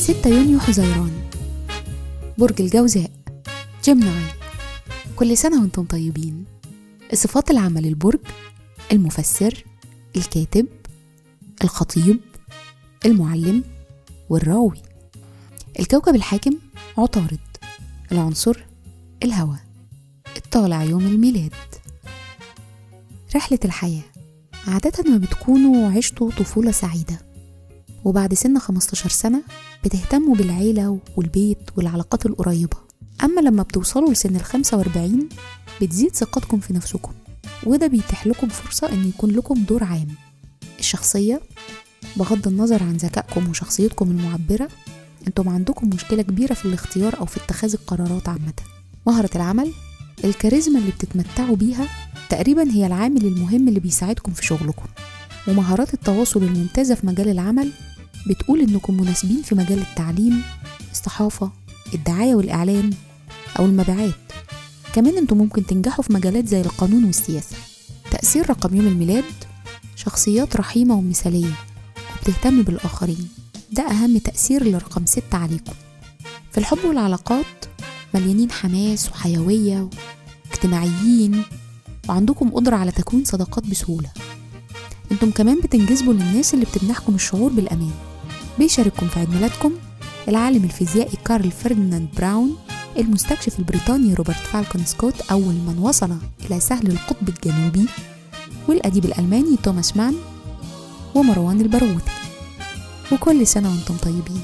6 يونيو حزيران. برج الجوزاء. جيمناي كل سنة وأنتم طيبين. صفات العمل البرج المفسر الكاتب الخطيب المعلم والراوي. الكوكب الحاكم عطارد. العنصر الهواء. الطالع يوم الميلاد. رحلة الحياة عادة ما بتكونوا عشتوا طفولة سعيدة. وبعد سن 15 سنة بتهتموا بالعيلة والبيت والعلاقات القريبة. أما لما بتوصلوا لسن ال 45 بتزيد ثقتكم في نفسكم وده بيتيح لكم فرصة إن يكون لكم دور عام. الشخصية بغض النظر عن ذكائكم وشخصيتكم المعبرة أنتم عندكم مشكلة كبيرة في الاختيار أو في اتخاذ القرارات عامة. مهرة العمل الكاريزما اللي بتتمتعوا بيها تقريبا هي العامل المهم اللي بيساعدكم في شغلكم. ومهارات التواصل الممتازة في مجال العمل بتقول إنكم مناسبين في مجال التعليم الصحافة الدعاية والإعلان أو المبيعات. كمان إنتم ممكن تنجحوا في مجالات زي القانون والسياسة. تأثير رقم يوم الميلاد شخصيات رحيمة ومثالية وبتهتم بالآخرين. ده أهم تأثير لرقم ستة عليكم. في الحب والعلاقات مليانين حماس وحيوية واجتماعيين وعندكم قدرة على تكوين صداقات بسهولة. أنتم كمان بتنجذبوا للناس اللي بتمنحكم الشعور بالأمان. بيشارككم في عيد ميلادكم العالم الفيزيائي كارل فرديناند براون المستكشف البريطاني روبرت فالكون سكوت أول من وصل إلى سهل القطب الجنوبي والأديب الألماني توماس مان ومروان البرغوثي وكل سنة وأنتم طيبين.